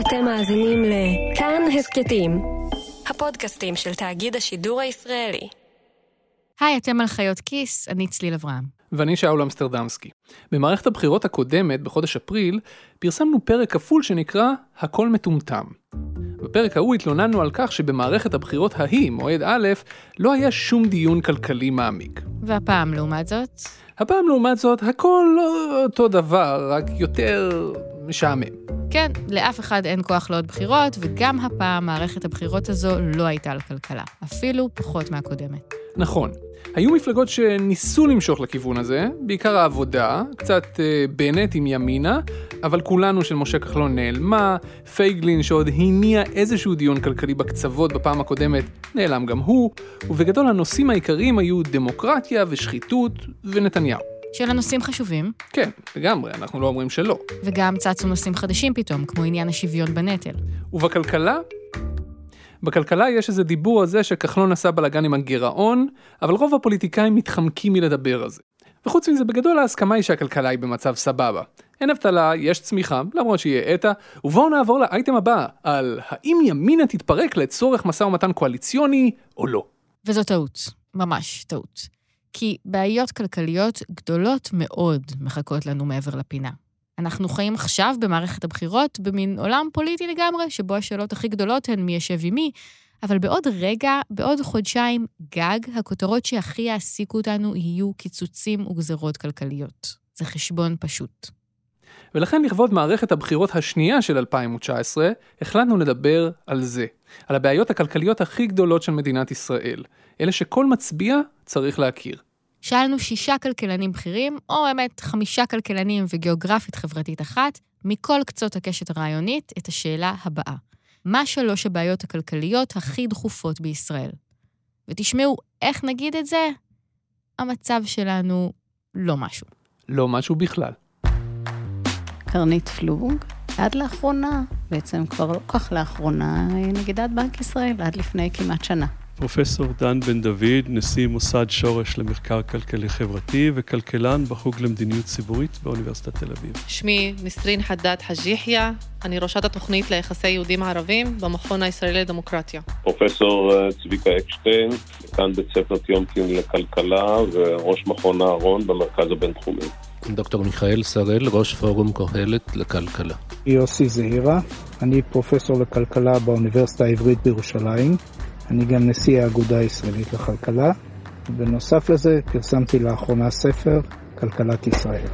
אתם מאזינים לכאן הסכתים, הפודקאסטים של תאגיד השידור הישראלי. היי, אתם על חיות כיס, אני צליל אברהם. ואני שאול אמסטרדמסקי. במערכת הבחירות הקודמת, בחודש אפריל, פרסמנו פרק כפול שנקרא "הכל מטומטם". בפרק ההוא התלוננו על כך שבמערכת הבחירות ההיא, מועד א', לא היה שום דיון כלכלי מעמיק. והפעם, לעומת זאת? הפעם לעומת זאת, הכל לא אותו דבר, רק יותר משעמם. כן, לאף אחד אין כוח לעוד בחירות, וגם הפעם מערכת הבחירות הזו לא הייתה על כלכלה, אפילו פחות מהקודמת. נכון. היו מפלגות שניסו למשוך לכיוון הזה, בעיקר העבודה, קצת אה, בנט עם ימינה, אבל כולנו של משה כחלון נעלמה, פייגלין שעוד הניע איזשהו דיון כלכלי בקצוות בפעם הקודמת, נעלם גם הוא, ובגדול הנושאים העיקריים היו דמוקרטיה ושחיתות ונתניהו. של הנושאים חשובים. כן, לגמרי, אנחנו לא אומרים שלא. וגם צצו נושאים חדשים פתאום, כמו עניין השוויון בנטל. ובכלכלה? בכלכלה יש איזה דיבור על זה שכחלון עשה בלאגן עם הגירעון, אבל רוב הפוליטיקאים מתחמקים מלדבר על זה. וחוץ מזה, בגדול ההסכמה היא שהכלכלה היא במצב סבבה. אין אבטלה, יש צמיחה, למרות שהיא האטה, ובואו נעבור לאייטם הבא, על האם ימינה תתפרק לצורך משא ומתן קואליציוני או לא. וזו טעות, ממש טעות. כי בעיות כלכליות גדולות מאוד מחכות לנו מעבר לפינה. אנחנו חיים עכשיו במערכת הבחירות במין עולם פוליטי לגמרי, שבו השאלות הכי גדולות הן מי ישב עם מי, אבל בעוד רגע, בעוד חודשיים, גג, הכותרות שהכי יעסיקו אותנו יהיו קיצוצים וגזרות כלכליות. זה חשבון פשוט. ולכן לכבוד מערכת הבחירות השנייה של 2019, החלטנו לדבר על זה, על הבעיות הכלכליות הכי גדולות של מדינת ישראל, אלה שכל מצביע צריך להכיר. שאלנו שישה כלכלנים בכירים, או באמת חמישה כלכלנים וגיאוגרפית חברתית אחת, מכל קצות הקשת הרעיונית, את השאלה הבאה: מה שלוש הבעיות הכלכליות הכי דחופות בישראל? ותשמעו, איך נגיד את זה? המצב שלנו לא משהו. לא משהו בכלל. קרנית פלוג, עד לאחרונה, בעצם כבר לא כך לאחרונה, נגידת בנק ישראל, עד לפני כמעט שנה. פרופסור דן בן דוד, נשיא מוסד שורש למחקר כלכלי חברתי וכלכלן בחוג למדיניות ציבורית באוניברסיטת תל אביב. שמי נסרין חדד חאג' יחיא, אני ראשת התוכנית ליחסי יהודים ערבים במכון הישראלי לדמוקרטיה. פרופסור אה, צביקה אקשטיין, כאן בית ספר טיומקין לכלכלה וראש מכון אהרון במרכז הבינתחומי. דוקטור מיכאל שראל, ראש פורום קהלת לכלכלה. יוסי זעירה, אני פרופסור לכלכלה באוניברסיטה העברית בירושלים. אני גם נשיא האגודה הישראלית לכלכלה. בנוסף לזה, פרסמתי לאחרונה ספר, כלכלת ישראל.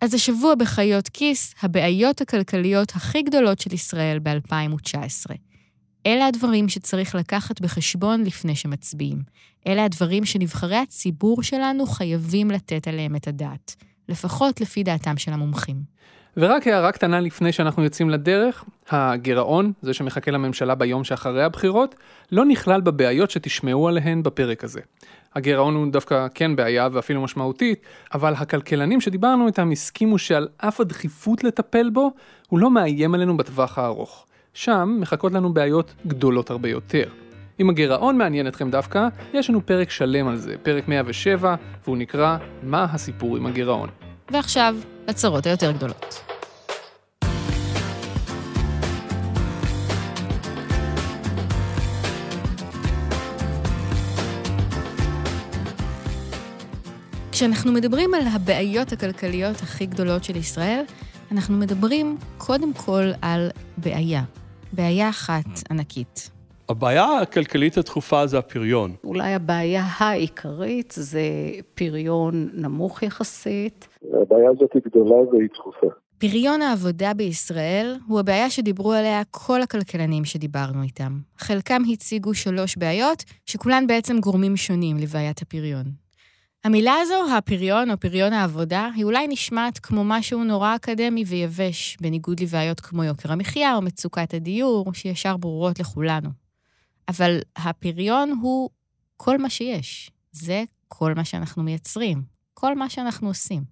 אז השבוע בחיות כיס, הבעיות הכלכליות הכי גדולות של ישראל ב-2019. אלה הדברים שצריך לקחת בחשבון לפני שמצביעים. אלה הדברים שנבחרי הציבור שלנו חייבים לתת עליהם את הדעת, לפחות לפי דעתם של המומחים. ורק הערה קטנה לפני שאנחנו יוצאים לדרך, הגירעון, זה שמחכה לממשלה ביום שאחרי הבחירות, לא נכלל בבעיות שתשמעו עליהן בפרק הזה. הגירעון הוא דווקא כן בעיה ואפילו משמעותית, אבל הכלכלנים שדיברנו איתם הסכימו שעל אף הדחיפות לטפל בו, הוא לא מאיים עלינו בטווח הארוך. שם מחכות לנו בעיות גדולות הרבה יותר. אם הגירעון מעניין אתכם דווקא, יש לנו פרק שלם על זה, פרק 107, והוא נקרא "מה הסיפור עם הגירעון". ועכשיו, לצרות היותר גדולות. כשאנחנו מדברים על הבעיות הכלכליות הכי גדולות של ישראל, אנחנו מדברים קודם כל על בעיה. בעיה אחת ענקית. הבעיה הכלכלית הדחופה זה הפריון. אולי הבעיה העיקרית זה פריון נמוך יחסית. הבעיה הזאת היא גדולה והיא דחופה. פריון העבודה בישראל הוא הבעיה שדיברו עליה כל הכלכלנים שדיברנו איתם. חלקם הציגו שלוש בעיות, שכולן בעצם גורמים שונים לבעיית הפריון. המילה הזו, הפריון או פריון העבודה, היא אולי נשמעת כמו משהו נורא אקדמי ויבש, בניגוד לבעיות כמו יוקר המחיה או מצוקת הדיור, שישר ברורות לכולנו. אבל הפריון הוא כל מה שיש. זה כל מה שאנחנו מייצרים, כל מה שאנחנו עושים.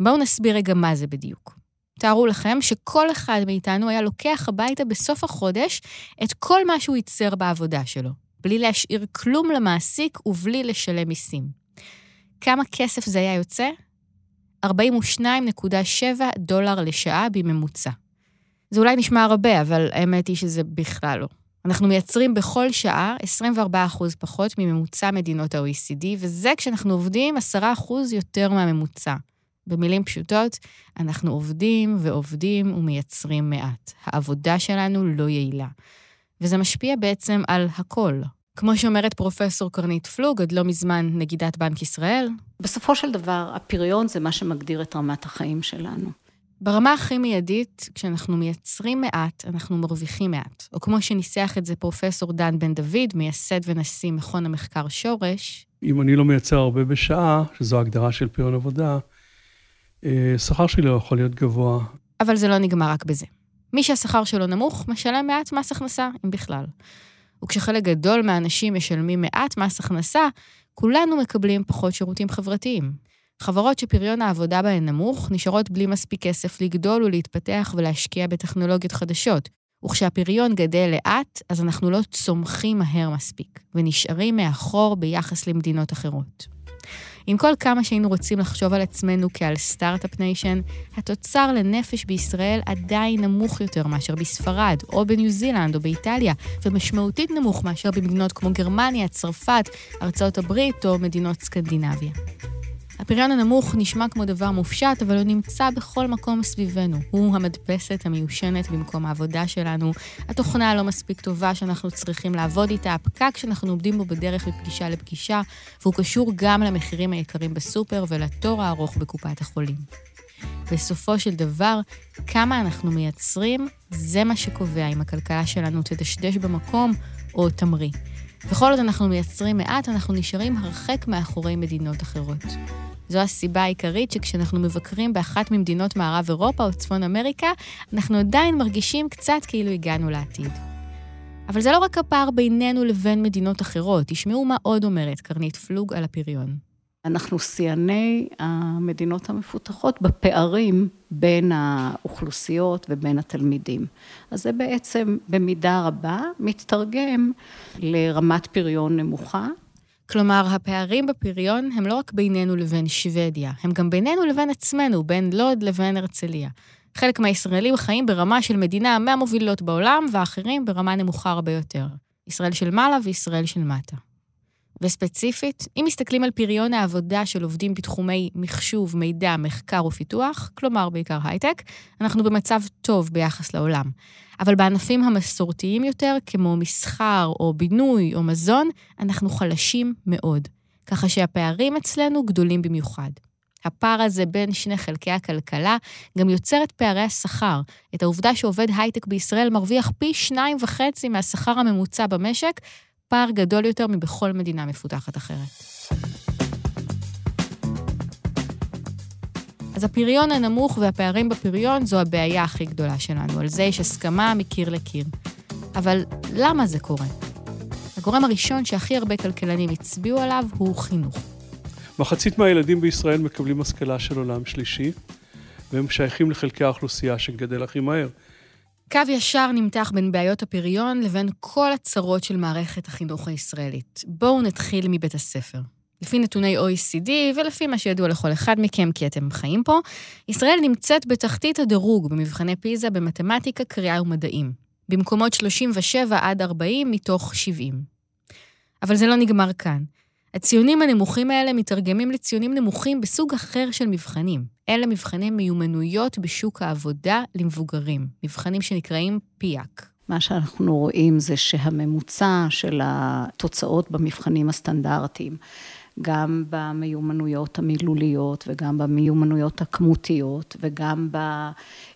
בואו נסביר רגע מה זה בדיוק. תארו לכם שכל אחד מאיתנו היה לוקח הביתה בסוף החודש את כל מה שהוא ייצר בעבודה שלו, בלי להשאיר כלום למעסיק ובלי לשלם מיסים. כמה כסף זה היה יוצא? 42.7 דולר לשעה בממוצע. זה אולי נשמע הרבה, אבל האמת היא שזה בכלל לא. אנחנו מייצרים בכל שעה 24% פחות מממוצע מדינות ה-OECD, וזה כשאנחנו עובדים 10% יותר מהממוצע. במילים פשוטות, אנחנו עובדים ועובדים ומייצרים מעט. העבודה שלנו לא יעילה. וזה משפיע בעצם על הכל. כמו שאומרת פרופסור קרנית פלוג, עד לא מזמן נגידת בנק ישראל. בסופו של דבר, הפריון זה מה שמגדיר את רמת החיים שלנו. ברמה הכי מיידית, כשאנחנו מייצרים מעט, אנחנו מרוויחים מעט. או כמו שניסח את זה פרופסור דן בן דוד, מייסד ונשיא מכון המחקר שורש. אם אני לא מייצר הרבה בשעה, שזו הגדרה של פריון עבודה, אה, שכר שלי לא יכול להיות גבוה. אבל זה לא נגמר רק בזה. מי שהשכר שלו נמוך, משלם מעט מס הכנסה, אם בכלל. וכשחלק גדול מהאנשים משלמים מעט מס הכנסה, כולנו מקבלים פחות שירותים חברתיים. חברות שפריון העבודה בהן נמוך, נשארות בלי מספיק כסף לגדול ולהתפתח ולהשקיע בטכנולוגיות חדשות. וכשהפריון גדל לאט, אז אנחנו לא צומחים מהר מספיק, ונשארים מאחור ביחס למדינות אחרות. עם כל כמה שהיינו רוצים לחשוב על עצמנו כעל start-up nation, התוצר לנפש בישראל עדיין נמוך יותר מאשר בספרד, או בניו זילנד, או באיטליה, ומשמעותית נמוך מאשר במדינות כמו גרמניה, צרפת, ארצות הברית או מדינות סקנדינביה. הפריון הנמוך נשמע כמו דבר מופשט, אבל הוא נמצא בכל מקום סביבנו. הוא המדפסת המיושנת במקום העבודה שלנו, התוכנה הלא מספיק טובה שאנחנו צריכים לעבוד איתה, הפקק שאנחנו עומדים בו בדרך מפגישה לפגישה, והוא קשור גם למחירים היקרים בסופר ולתור הארוך בקופת החולים. בסופו של דבר, כמה אנחנו מייצרים, זה מה שקובע אם הכלכלה שלנו תדשדש במקום או תמריא. וכל עוד אנחנו מייצרים מעט, אנחנו נשארים הרחק מאחורי מדינות אחרות. זו הסיבה העיקרית שכשאנחנו מבקרים באחת ממדינות מערב אירופה או צפון אמריקה, אנחנו עדיין מרגישים קצת כאילו הגענו לעתיד. אבל זה לא רק הפער בינינו לבין מדינות אחרות, תשמעו מה עוד אומרת קרנית פלוג על הפריון. אנחנו שיאני המדינות המפותחות בפערים בין האוכלוסיות ובין התלמידים. אז זה בעצם במידה רבה מתרגם לרמת פריון נמוכה. כלומר, הפערים בפריון הם לא רק בינינו לבין שוודיה, הם גם בינינו לבין עצמנו, בין לוד לבין הרצליה. חלק מהישראלים חיים ברמה של מדינה מהמובילות בעולם, ואחרים ברמה נמוכה הרבה יותר. ישראל של מעלה וישראל של מטה. וספציפית, אם מסתכלים על פריון העבודה של עובדים בתחומי מחשוב, מידע, מחקר ופיתוח, כלומר בעיקר הייטק, אנחנו במצב טוב ביחס לעולם. אבל בענפים המסורתיים יותר, כמו מסחר או בינוי או מזון, אנחנו חלשים מאוד. ככה שהפערים אצלנו גדולים במיוחד. הפער הזה בין שני חלקי הכלכלה גם יוצר את פערי השכר, את העובדה שעובד הייטק בישראל מרוויח פי שניים וחצי מהשכר הממוצע במשק, פער גדול יותר מבכל מדינה מפותחת אחרת. אז הפריון הנמוך והפערים בפריון זו הבעיה הכי גדולה שלנו, על זה יש הסכמה מקיר לקיר. אבל למה זה קורה? הגורם הראשון שהכי הרבה כלכלנים הצביעו עליו הוא חינוך. מחצית מהילדים בישראל מקבלים השכלה של עולם שלישי, והם שייכים לחלקי האוכלוסייה שגדל הכי מהר. קו ישר נמתח בין בעיות הפריון לבין כל הצרות של מערכת החינוך הישראלית. בואו נתחיל מבית הספר. לפי נתוני OECD ולפי מה שידוע לכל אחד מכם, כי אתם חיים פה, ישראל נמצאת בתחתית הדירוג במבחני פיזה במתמטיקה, קריאה ומדעים. במקומות 37 עד 40 מתוך 70. אבל זה לא נגמר כאן. הציונים הנמוכים האלה מתרגמים לציונים נמוכים בסוג אחר של מבחנים. אלה מבחני מיומנויות בשוק העבודה למבוגרים, מבחנים שנקראים פיאק. מה שאנחנו רואים זה שהממוצע של התוצאות במבחנים הסטנדרטיים, גם במיומנויות המילוליות וגם במיומנויות הכמותיות וגם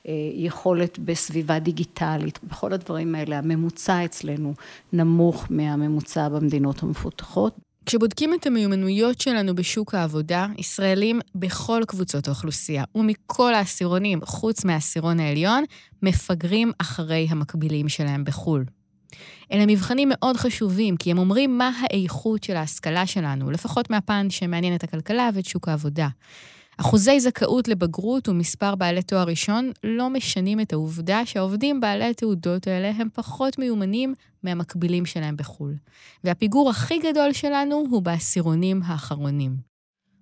ביכולת בסביבה דיגיטלית, בכל הדברים האלה, הממוצע אצלנו נמוך מהממוצע במדינות המפותחות. כשבודקים את המיומנויות שלנו בשוק העבודה, ישראלים בכל קבוצות האוכלוסייה ומכל העשירונים, חוץ מהעשירון העליון, מפגרים אחרי המקבילים שלהם בחו"ל. אלה מבחנים מאוד חשובים, כי הם אומרים מה האיכות של ההשכלה שלנו, לפחות מהפן שמעניין את הכלכלה ואת שוק העבודה. אחוזי זכאות לבגרות ומספר בעלי תואר ראשון לא משנים את העובדה שהעובדים בעלי התעודות האלה הם פחות מיומנים מהמקבילים שלהם בחו"ל. והפיגור הכי גדול שלנו הוא בעשירונים האחרונים.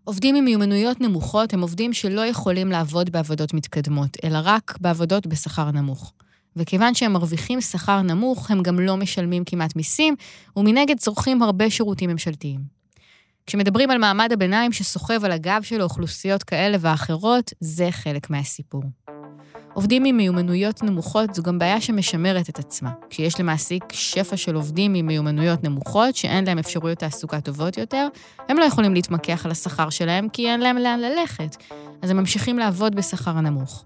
עובדים עם מיומנויות נמוכות הם עובדים שלא יכולים לעבוד בעבודות מתקדמות, אלא רק בעבודות בשכר נמוך. וכיוון שהם מרוויחים שכר נמוך, הם גם לא משלמים כמעט מיסים, ומנגד צורכים הרבה שירותים ממשלתיים. כשמדברים על מעמד הביניים שסוחב על הגב של אוכלוסיות כאלה ואחרות, זה חלק מהסיפור. עובדים עם מיומנויות נמוכות זו גם בעיה שמשמרת את עצמה. כשיש למעסיק שפע של עובדים עם מיומנויות נמוכות, שאין להם אפשרויות תעסוקה טובות יותר, הם לא יכולים להתמקח על השכר שלהם כי אין להם לאן ללכת. אז הם ממשיכים לעבוד בשכר הנמוך.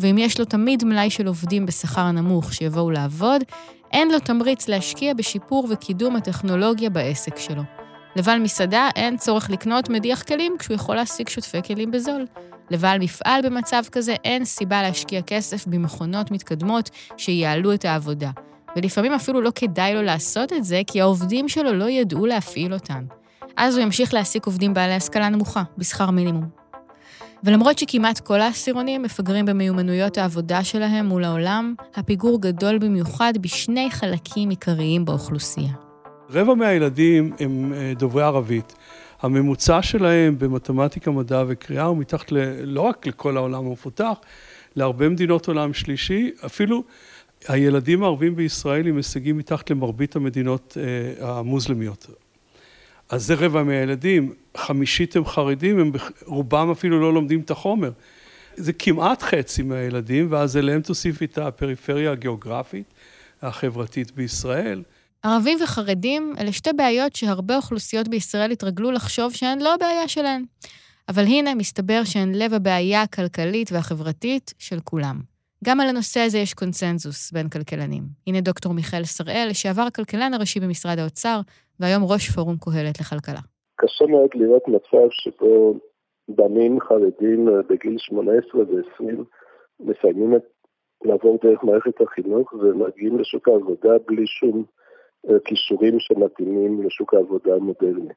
ואם יש לו תמיד מלאי של עובדים בשכר הנמוך שיבואו לעבוד, אין לו תמריץ להשקיע בשיפור וקידום הטכנולוגיה בעסק שלו. לבעל מסעדה אין צורך לקנות מדיח כלים כשהוא יכול להשיג שוטפי כלים בזול. לבעל מפעל במצב כזה אין סיבה להשקיע כסף במכונות מתקדמות שיעלו את העבודה. ולפעמים אפילו לא כדאי לו לעשות את זה, כי העובדים שלו לא ידעו להפעיל אותן. אז הוא ימשיך להעסיק עובדים בעלי השכלה נמוכה, בשכר מינימום. ולמרות שכמעט כל העשירונים מפגרים במיומנויות העבודה שלהם מול העולם, הפיגור גדול במיוחד בשני חלקים עיקריים באוכלוסייה. רבע מהילדים הם אה, דוברי ערבית. הממוצע שלהם במתמטיקה, מדע וקריאה הוא מתחת ל, לא רק לכל העולם המפותח, להרבה מדינות עולם שלישי, אפילו הילדים הערבים בישראל עם הישגים מתחת למרבית המדינות אה, המוסלמיות. אז זה רבע מהילדים, חמישית הם חרדים, הם רובם אפילו לא לומדים את החומר. זה כמעט חצי מהילדים, ואז אליהם תוסיף את הפריפריה הגיאוגרפית, החברתית בישראל. ערבים וחרדים אלה שתי בעיות שהרבה אוכלוסיות בישראל התרגלו לחשוב שהן לא הבעיה שלהן. אבל הנה, מסתבר שהן לב הבעיה הכלכלית והחברתית של כולם. גם על הנושא הזה יש קונצנזוס בין כלכלנים. הנה דוקטור מיכאל שראל, לשעבר הכלכלן הראשי במשרד האוצר, והיום ראש פורום קהלת לכלכלה. קשה מאוד לראות מצב שבו בנים חרדים בגיל 18 ו-20 מסיימים את לעבור דרך מערכת החינוך ומגיעים לשוק העבודה בלי שום כישורים שמתאימים לשוק העבודה המודרני.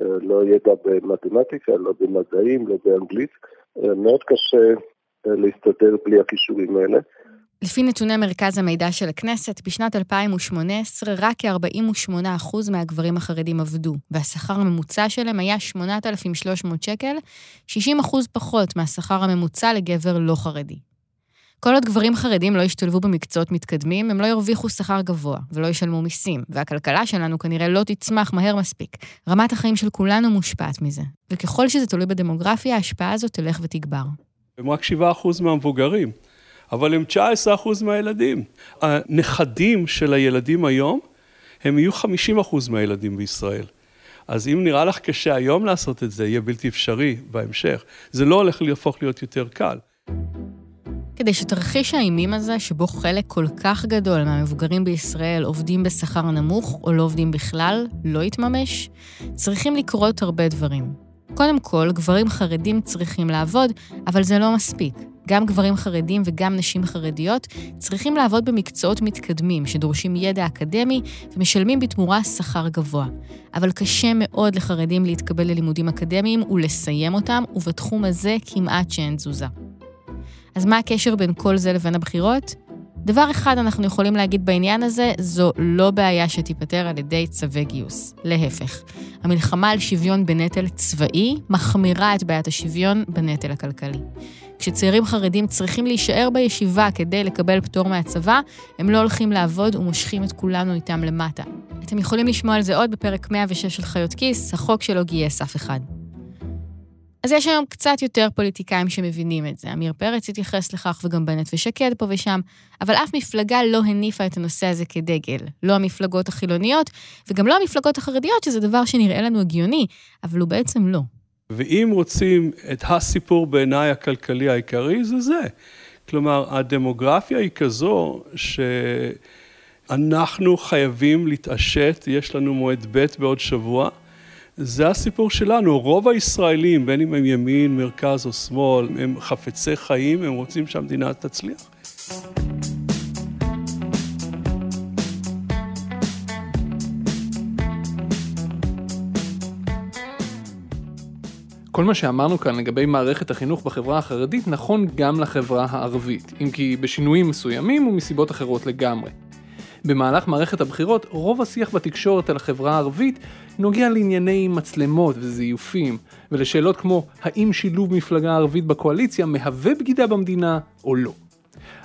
לא ידע במתמטיקה, לא במדעים, לא באנגלית. מאוד קשה להסתדר בלי הכישורים האלה. לפי נתוני מרכז המידע של הכנסת, בשנת 2018 רק כ-48% מהגברים החרדים עבדו, והשכר הממוצע שלהם היה 8,300 שקל, 60% פחות מהשכר הממוצע לגבר לא חרדי. כל עוד גברים חרדים לא ישתלבו במקצועות מתקדמים, הם לא ירוויחו שכר גבוה ולא ישלמו מיסים, והכלכלה שלנו כנראה לא תצמח מהר מספיק. רמת החיים של כולנו מושפעת מזה, וככל שזה תלוי בדמוגרפיה, ההשפעה הזאת תלך ותגבר. הם רק 7% מהמבוגרים, אבל הם 19% מהילדים. הנכדים של הילדים היום, הם יהיו 50% מהילדים בישראל. אז אם נראה לך קשה היום לעשות את זה, יהיה בלתי אפשרי בהמשך. זה לא הולך להפוך להיות יותר קל. כדי שתרחיש האימים הזה, שבו חלק כל כך גדול מהמבוגרים בישראל עובדים בשכר נמוך או לא עובדים בכלל, לא יתממש, צריכים לקרות הרבה דברים. קודם כל, גברים חרדים צריכים לעבוד, אבל זה לא מספיק. גם גברים חרדים וגם נשים חרדיות צריכים לעבוד במקצועות מתקדמים שדורשים ידע אקדמי ומשלמים בתמורה שכר גבוה. אבל קשה מאוד לחרדים להתקבל ללימודים אקדמיים ולסיים אותם, ובתחום הזה כמעט שאין תזוזה. אז מה הקשר בין כל זה לבין הבחירות? דבר אחד אנחנו יכולים להגיד בעניין הזה, זו לא בעיה שתיפתר על ידי צווי גיוס. להפך, המלחמה על שוויון בנטל צבאי מחמירה את בעיית השוויון בנטל הכלכלי. כשצעירים חרדים צריכים להישאר בישיבה כדי לקבל פטור מהצבא, הם לא הולכים לעבוד ומושכים את כולנו איתם למטה. אתם יכולים לשמוע על זה עוד בפרק 106 של חיות כיס, החוק שלא גייס אף אחד. אז יש היום קצת יותר פוליטיקאים שמבינים את זה. עמיר פרץ התייחס לכך, וגם בנט ושקד פה ושם, אבל אף מפלגה לא הניפה את הנושא הזה כדגל. לא המפלגות החילוניות, וגם לא המפלגות החרדיות, שזה דבר שנראה לנו הגיוני, אבל הוא בעצם לא. ואם רוצים את הסיפור בעיניי הכלכלי העיקרי, זה זה. כלומר, הדמוגרפיה היא כזו שאנחנו חייבים להתעשת, יש לנו מועד ב' בעוד שבוע. זה הסיפור שלנו, רוב הישראלים, בין אם הם ימין, מרכז או שמאל, הם חפצי חיים, הם רוצים שהמדינה תצליח. כל מה שאמרנו כאן לגבי מערכת החינוך בחברה החרדית נכון גם לחברה הערבית, אם כי בשינויים מסוימים ומסיבות אחרות לגמרי. במהלך מערכת הבחירות, רוב השיח בתקשורת על החברה הערבית נוגע לענייני מצלמות וזיופים, ולשאלות כמו האם שילוב מפלגה ערבית בקואליציה מהווה בגידה במדינה או לא.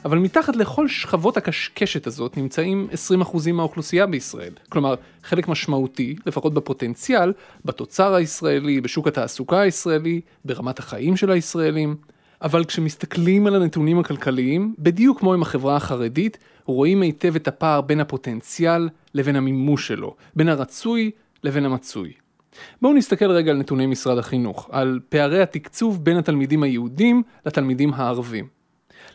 אבל מתחת לכל שכבות הקשקשת הזאת נמצאים 20% מהאוכלוסייה בישראל. כלומר, חלק משמעותי, לפחות בפוטנציאל, בתוצר הישראלי, בשוק התעסוקה הישראלי, ברמת החיים של הישראלים. אבל כשמסתכלים על הנתונים הכלכליים, בדיוק כמו עם החברה החרדית, רואים היטב את הפער בין הפוטנציאל לבין המימוש שלו, בין הרצוי לבין המצוי. בואו נסתכל רגע על נתוני משרד החינוך, על פערי התקצוב בין התלמידים היהודים לתלמידים הערבים.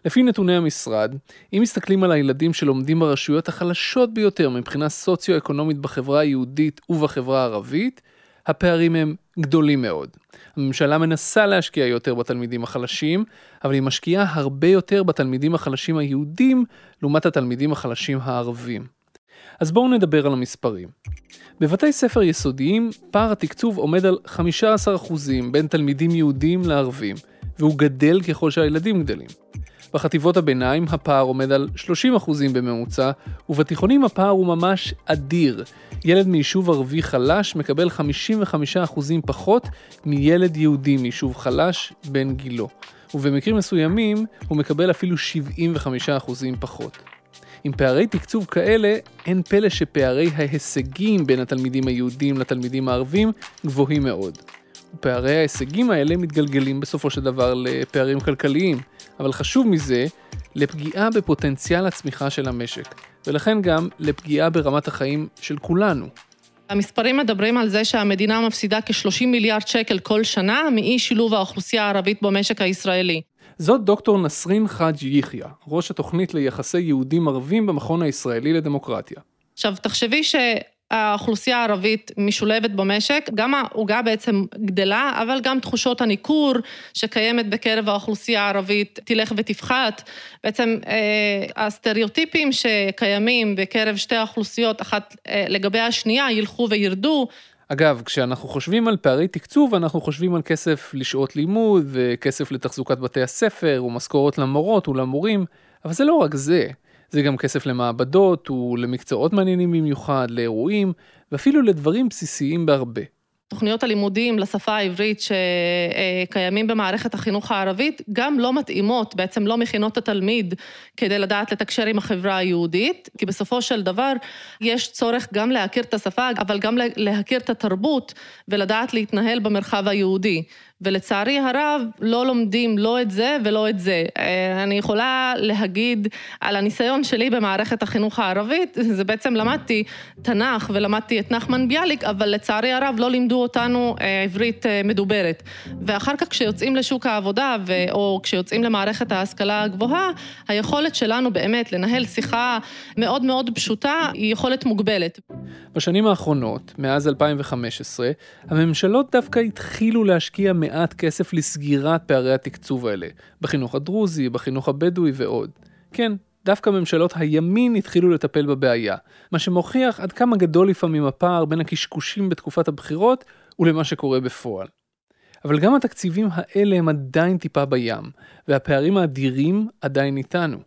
לפי נתוני המשרד, אם מסתכלים על הילדים שלומדים ברשויות החלשות ביותר מבחינה סוציו-אקונומית בחברה היהודית ובחברה הערבית, הפערים הם גדולים מאוד. הממשלה מנסה להשקיע יותר בתלמידים החלשים, אבל היא משקיעה הרבה יותר בתלמידים החלשים היהודים לעומת התלמידים החלשים הערבים. אז בואו נדבר על המספרים. בבתי ספר יסודיים, פער התקצוב עומד על 15% בין תלמידים יהודים לערבים, והוא גדל ככל שהילדים גדלים. בחטיבות הביניים הפער עומד על 30% בממוצע, ובתיכונים הפער הוא ממש אדיר. ילד מיישוב ערבי חלש מקבל 55% פחות מילד יהודי מיישוב חלש בן גילו, ובמקרים מסוימים הוא מקבל אפילו 75% פחות. עם פערי תקצוב כאלה, אין פלא שפערי ההישגים בין התלמידים היהודים לתלמידים הערבים גבוהים מאוד. ופערי ההישגים האלה מתגלגלים בסופו של דבר לפערים כלכליים, אבל חשוב מזה, לפגיעה בפוטנציאל הצמיחה של המשק, ולכן גם לפגיעה ברמת החיים של כולנו. המספרים מדברים על זה שהמדינה מפסידה כ-30 מיליארד שקל כל שנה מאי שילוב האוכלוסייה הערבית במשק הישראלי. זאת דוקטור נסרין חאג' יחיא, ראש התוכנית ליחסי יהודים ערבים במכון הישראלי לדמוקרטיה. עכשיו, תחשבי ש... האוכלוסייה הערבית משולבת במשק, גם העוגה בעצם גדלה, אבל גם תחושות הניכור שקיימת בקרב האוכלוסייה הערבית תלך ותפחת. בעצם אה, הסטריאוטיפים שקיימים בקרב שתי האוכלוסיות, אחת אה, לגבי השנייה, ילכו וירדו. אגב, כשאנחנו חושבים על פערי תקצוב, אנחנו חושבים על כסף לשעות לימוד, וכסף לתחזוקת בתי הספר, ומשכורות למורות ולמורים, אבל זה לא רק זה. זה גם כסף למעבדות ולמקצועות מעניינים במיוחד, לאירועים, ואפילו לדברים בסיסיים בהרבה. תוכניות הלימודים לשפה העברית שקיימים במערכת החינוך הערבית גם לא מתאימות, בעצם לא מכינות התלמיד כדי לדעת לתקשר עם החברה היהודית, כי בסופו של דבר יש צורך גם להכיר את השפה, אבל גם להכיר את התרבות ולדעת להתנהל במרחב היהודי. ולצערי הרב לא לומדים לא את זה ולא את זה. אה, אני יכולה להגיד על הניסיון שלי במערכת החינוך הערבית, זה בעצם למדתי תנ"ך ולמדתי את נחמן ביאליק, אבל לצערי הרב לא לימדו אותנו אה, עברית אה, מדוברת. ואחר כך כשיוצאים לשוק העבודה ו... או כשיוצאים למערכת ההשכלה הגבוהה, היכולת שלנו באמת לנהל שיחה מאוד מאוד פשוטה היא יכולת מוגבלת. בשנים האחרונות, מאז 2015, הממשלות דווקא התחילו להשקיע מעט כסף לסגירת פערי התקצוב האלה, בחינוך הדרוזי, בחינוך הבדואי ועוד. כן, דווקא ממשלות הימין התחילו לטפל בבעיה, מה שמוכיח עד כמה גדול לפעמים הפער בין הקשקושים בתקופת הבחירות ולמה שקורה בפועל. אבל גם התקציבים האלה הם עדיין טיפה בים, והפערים האדירים עדיין איתנו.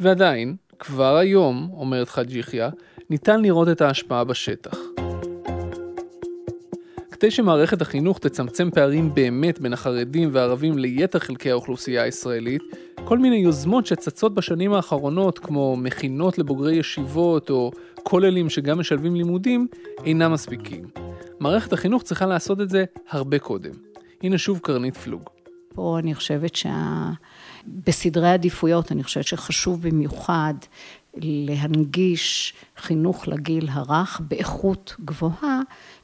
ועדיין, כבר היום, אומרת חאג' יחיא, ניתן לראות את ההשפעה בשטח. כדי שמערכת החינוך תצמצם פערים באמת בין החרדים והערבים ליתר חלקי האוכלוסייה הישראלית, כל מיני יוזמות שצצות בשנים האחרונות, כמו מכינות לבוגרי ישיבות או כוללים שגם משלבים לימודים, אינם מספיקים. מערכת החינוך צריכה לעשות את זה הרבה קודם. הנה שוב קרנית פלוג. פה אני חושבת שבסדרי עדיפויות, אני חושבת שחשוב במיוחד להנגיש חינוך לגיל הרך באיכות גבוהה,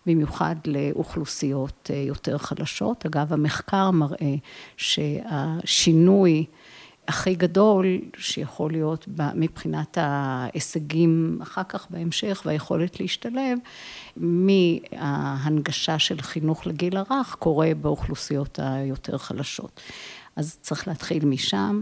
במיוחד לאוכלוסיות אה, יותר חלשות. אגב, המחקר מראה שהשינוי הכי גדול שיכול להיות מבחינת ההישגים אחר כך בהמשך והיכולת להשתלב מההנגשה של חינוך לגיל הרך קורה באוכלוסיות היותר חלשות. אז צריך להתחיל משם.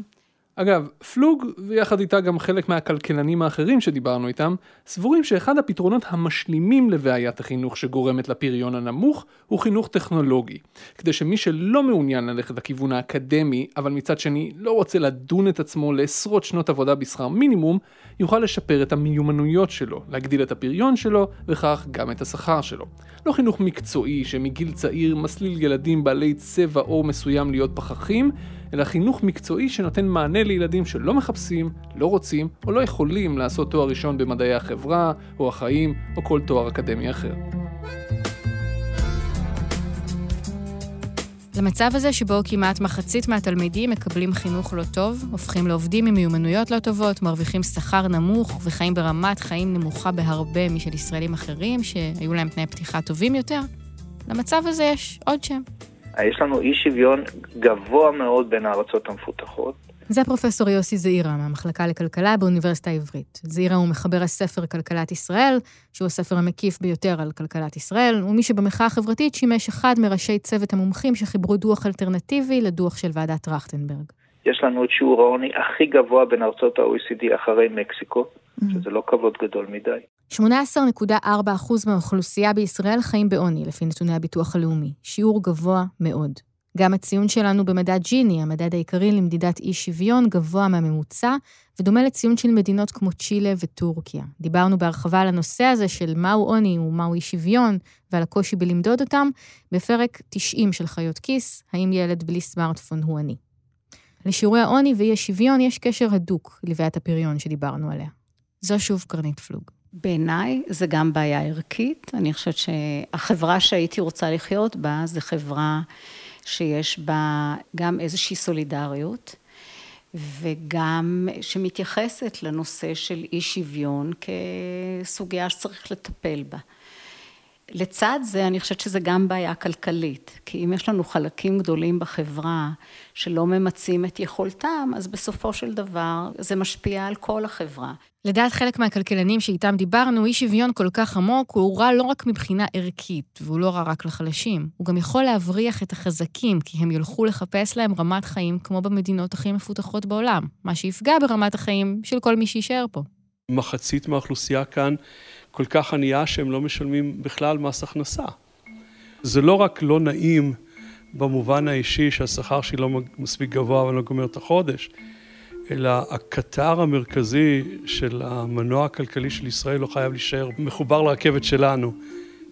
אגב, פלוג, ויחד איתה גם חלק מהכלכלנים האחרים שדיברנו איתם, סבורים שאחד הפתרונות המשלימים לבעיית החינוך שגורמת לפריון הנמוך, הוא חינוך טכנולוגי. כדי שמי שלא מעוניין ללכת לכיוון האקדמי, אבל מצד שני לא רוצה לדון את עצמו לעשרות שנות עבודה בשכר מינימום, יוכל לשפר את המיומנויות שלו, להגדיל את הפריון שלו, וכך גם את השכר שלו. לא חינוך מקצועי שמגיל צעיר מסליל ילדים בעלי צבע עור מסוים להיות פחחים, אלא חינוך מקצועי שנותן מענה לילדים שלא מחפשים, לא רוצים או לא יכולים לעשות תואר ראשון במדעי החברה או החיים או כל תואר אקדמי אחר. למצב הזה שבו כמעט מחצית מהתלמידים מקבלים חינוך לא טוב, הופכים לעובדים עם מיומנויות לא טובות, מרוויחים שכר נמוך וחיים ברמת חיים נמוכה בהרבה משל ישראלים אחרים שהיו להם תנאי פתיחה טובים יותר, למצב הזה יש עוד שם. יש לנו אי שוויון גבוה מאוד בין הארצות המפותחות. זה פרופסור יוסי זעירה מהמחלקה לכלכלה באוניברסיטה העברית. זעירה הוא מחבר הספר כלכלת ישראל, שהוא הספר המקיף ביותר על כלכלת ישראל, ומי שבמחאה החברתית שימש אחד מראשי צוות המומחים שחיברו דוח אלטרנטיבי לדוח של ועדת טרכטנברג. יש לנו את שיעור העוני הכי גבוה בין ארצות ה-OECD אחרי מקסיקו, mm-hmm. שזה לא כבוד גדול מדי. 18.4% מהאוכלוסייה בישראל חיים בעוני, לפי נתוני הביטוח הלאומי. שיעור גבוה מאוד. גם הציון שלנו במדד ג'יני, המדד העיקרי למדידת אי שוויון, גבוה מהממוצע, ודומה לציון של מדינות כמו צ'ילה וטורקיה. דיברנו בהרחבה על הנושא הזה של מהו עוני ומהו אי שוויון, ועל הקושי בלמדוד אותם, בפרק 90 של חיות כיס, האם ילד בלי סמארטפון הוא עני. לשיעורי העוני ואי השוויון יש קשר הדוק לבעיית הפריון שדיברנו עליה. זו שוב קרנית פלוג. בעיניי זה גם בעיה ערכית. אני חושבת שהחברה שהייתי רוצה לחיות בה זה חברה שיש בה גם איזושהי סולידריות, וגם שמתייחסת לנושא של אי שוויון כסוגיה שצריך לטפל בה. לצד זה, אני חושבת שזה גם בעיה כלכלית, כי אם יש לנו חלקים גדולים בחברה שלא ממצים את יכולתם, אז בסופו של דבר זה משפיע על כל החברה. לדעת חלק מהכלכלנים שאיתם דיברנו, אי שוויון כל כך עמוק הוא רע לא רק מבחינה ערכית, והוא לא רע רק לחלשים, הוא גם יכול להבריח את החזקים, כי הם ילכו לחפש להם רמת חיים כמו במדינות הכי מפותחות בעולם, מה שיפגע ברמת החיים של כל מי שיישאר פה. מחצית מהאוכלוסייה כאן כל כך ענייה שהם לא משלמים בכלל מס הכנסה. זה לא רק לא נעים במובן האישי שהשכר שלי לא מספיק גבוה ואני לא גומר את החודש, אלא הקטר המרכזי של המנוע הכלכלי של ישראל לא חייב להישאר מחובר לרכבת שלנו.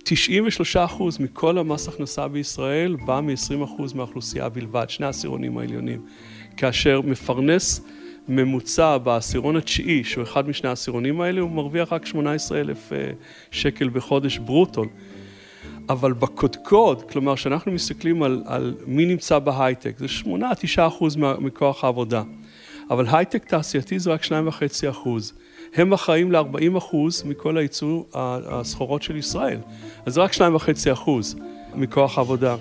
93 אחוז מכל המס הכנסה בישראל בא מ-20 אחוז מהאוכלוסייה בלבד, שני העשירונים העליונים. כאשר מפרנס ממוצע בעשירון התשיעי, שהוא אחד משני העשירונים האלה, הוא מרוויח רק 18 אלף אה, שקל בחודש ברוטו. אבל בקודקוד, כלומר, כשאנחנו מסתכלים על, על מי נמצא בהייטק, זה 8-9 אחוז מכוח העבודה. אבל הייטק תעשייתי זה רק 2.5 אחוז. הם אחראים ל-40 אחוז מכל הייצור הסחורות של ישראל. אז זה רק 2.5 אחוז מכוח העבודה.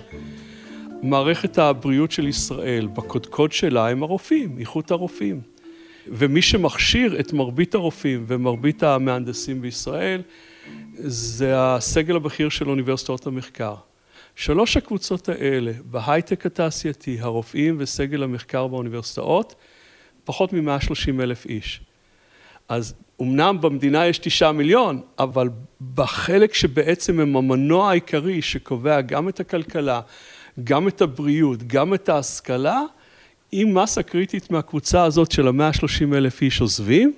מערכת הבריאות של ישראל, בקודקוד שלה הם הרופאים, איכות הרופאים. ומי שמכשיר את מרבית הרופאים ומרבית המהנדסים בישראל זה הסגל הבכיר של אוניברסיטאות המחקר. שלוש הקבוצות האלה, בהייטק התעשייתי, הרופאים וסגל המחקר באוניברסיטאות, פחות מ-130 אלף איש. אז אמנם במדינה יש תשעה מיליון, אבל בחלק שבעצם הם המנוע העיקרי שקובע גם את הכלכלה, גם את הבריאות, גם את ההשכלה, אם מסה קריטית מהקבוצה הזאת של ה-130 אלף איש עוזבים,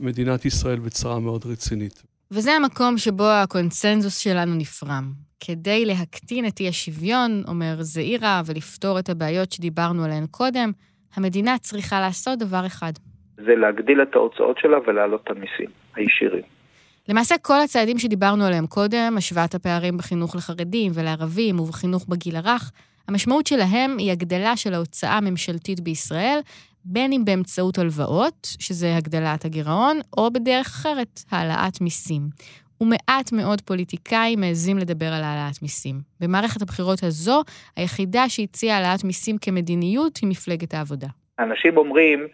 מדינת ישראל בצרה מאוד רצינית. וזה המקום שבו הקונצנזוס שלנו נפרם. כדי להקטין את אי השוויון, אומר זעירה, ולפתור את הבעיות שדיברנו עליהן קודם, המדינה צריכה לעשות דבר אחד. זה להגדיל את ההוצאות שלה ולהעלות את המיסים הישירים. למעשה כל הצעדים שדיברנו עליהם קודם, השוואת הפערים בחינוך לחרדים ולערבים ובחינוך בגיל הרך, המשמעות שלהם היא הגדלה של ההוצאה הממשלתית בישראל, בין אם באמצעות הלוואות, שזה הגדלת הגירעון, או בדרך אחרת, העלאת מיסים. ומעט מאוד פוליטיקאים מעזים לדבר על העלאת מיסים. במערכת הבחירות הזו, היחידה שהציעה העלאת מיסים כמדיניות היא מפלגת העבודה. אנשים אומרים,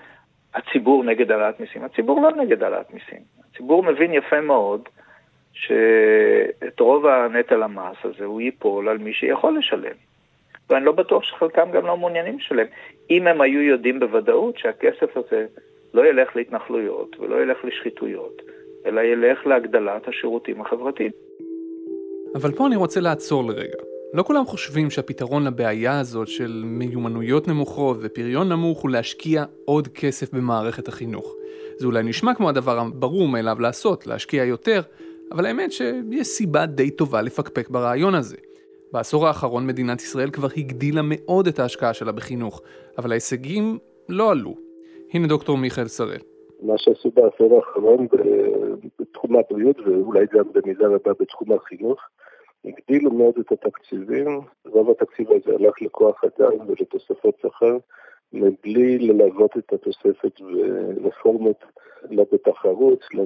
הציבור נגד העלאת מיסים. הציבור לא נגד העלאת מיסים. הציבור מבין יפה מאוד שאת רוב הנטל המס הזה הוא ייפול על מי שיכול לשלם. ואני לא בטוח שחלקם גם לא מעוניינים לשלם. אם הם היו יודעים בוודאות שהכסף הזה לא ילך להתנחלויות ולא ילך לשחיתויות, אלא ילך להגדלת השירותים החברתיים. אבל פה אני רוצה לעצור לרגע. לא כולם חושבים שהפתרון לבעיה הזאת של מיומנויות נמוכות ופריון נמוך הוא להשקיע עוד כסף במערכת החינוך. זה אולי נשמע כמו הדבר הברור מאליו לעשות, להשקיע יותר, אבל האמת שיש סיבה די טובה לפקפק ברעיון הזה. בעשור האחרון מדינת ישראל כבר הגדילה מאוד את ההשקעה שלה בחינוך, אבל ההישגים לא עלו. הנה דוקטור מיכאל שראל. מה שעשו בעשור האחרון בתחום הבריאות ואולי גם במידה רבה בתחום החינוך, הגדילו מאוד את התקציבים, רוב התקציב הזה הלך לכוח אדם ולתוספות שכר, מבלי ללוות את התוספת ברפורמות, לא בתחרות, לא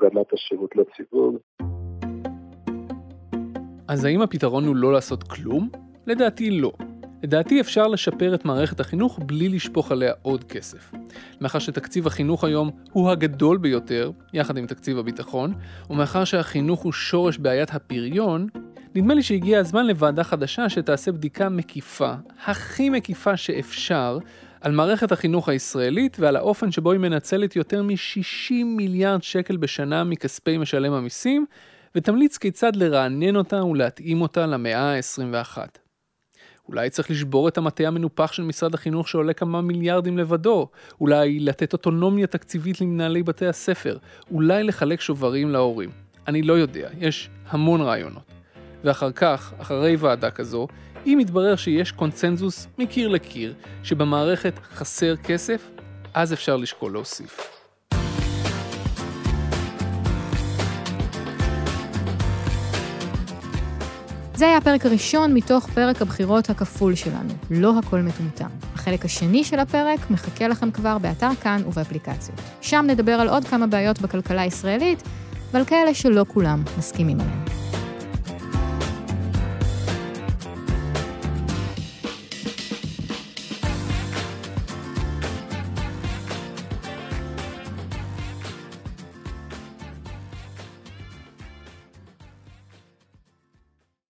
ברמת השירות לציבור. אז האם הפתרון הוא לא לעשות כלום? לדעתי לא. לדעתי אפשר לשפר את מערכת החינוך בלי לשפוך עליה עוד כסף. מאחר שתקציב החינוך היום הוא הגדול ביותר, יחד עם תקציב הביטחון, ומאחר שהחינוך הוא שורש בעיית הפריון, נדמה לי שהגיע הזמן לוועדה חדשה שתעשה בדיקה מקיפה, הכי מקיפה שאפשר, על מערכת החינוך הישראלית ועל האופן שבו היא מנצלת יותר מ-60 מיליארד שקל בשנה מכספי משלם המיסים, ותמליץ כיצד לרענן אותה ולהתאים אותה למאה ה-21. אולי צריך לשבור את המטה המנופח של משרד החינוך שעולה כמה מיליארדים לבדו, אולי לתת אוטונומיה תקציבית למנהלי בתי הספר, אולי לחלק שוברים להורים. אני לא יודע, יש המון רעיונות. ואחר כך, אחרי ועדה כזו, אם יתברר שיש קונצנזוס מקיר לקיר שבמערכת חסר כסף, אז אפשר לשקול להוסיף. זה היה הפרק הראשון מתוך פרק הבחירות הכפול שלנו, לא הכל מטומטם. החלק השני של הפרק מחכה לכם כבר באתר כאן ובאפליקציות. שם נדבר על עוד כמה בעיות בכלכלה הישראלית, ועל כאלה שלא כולם מסכימים עליהן.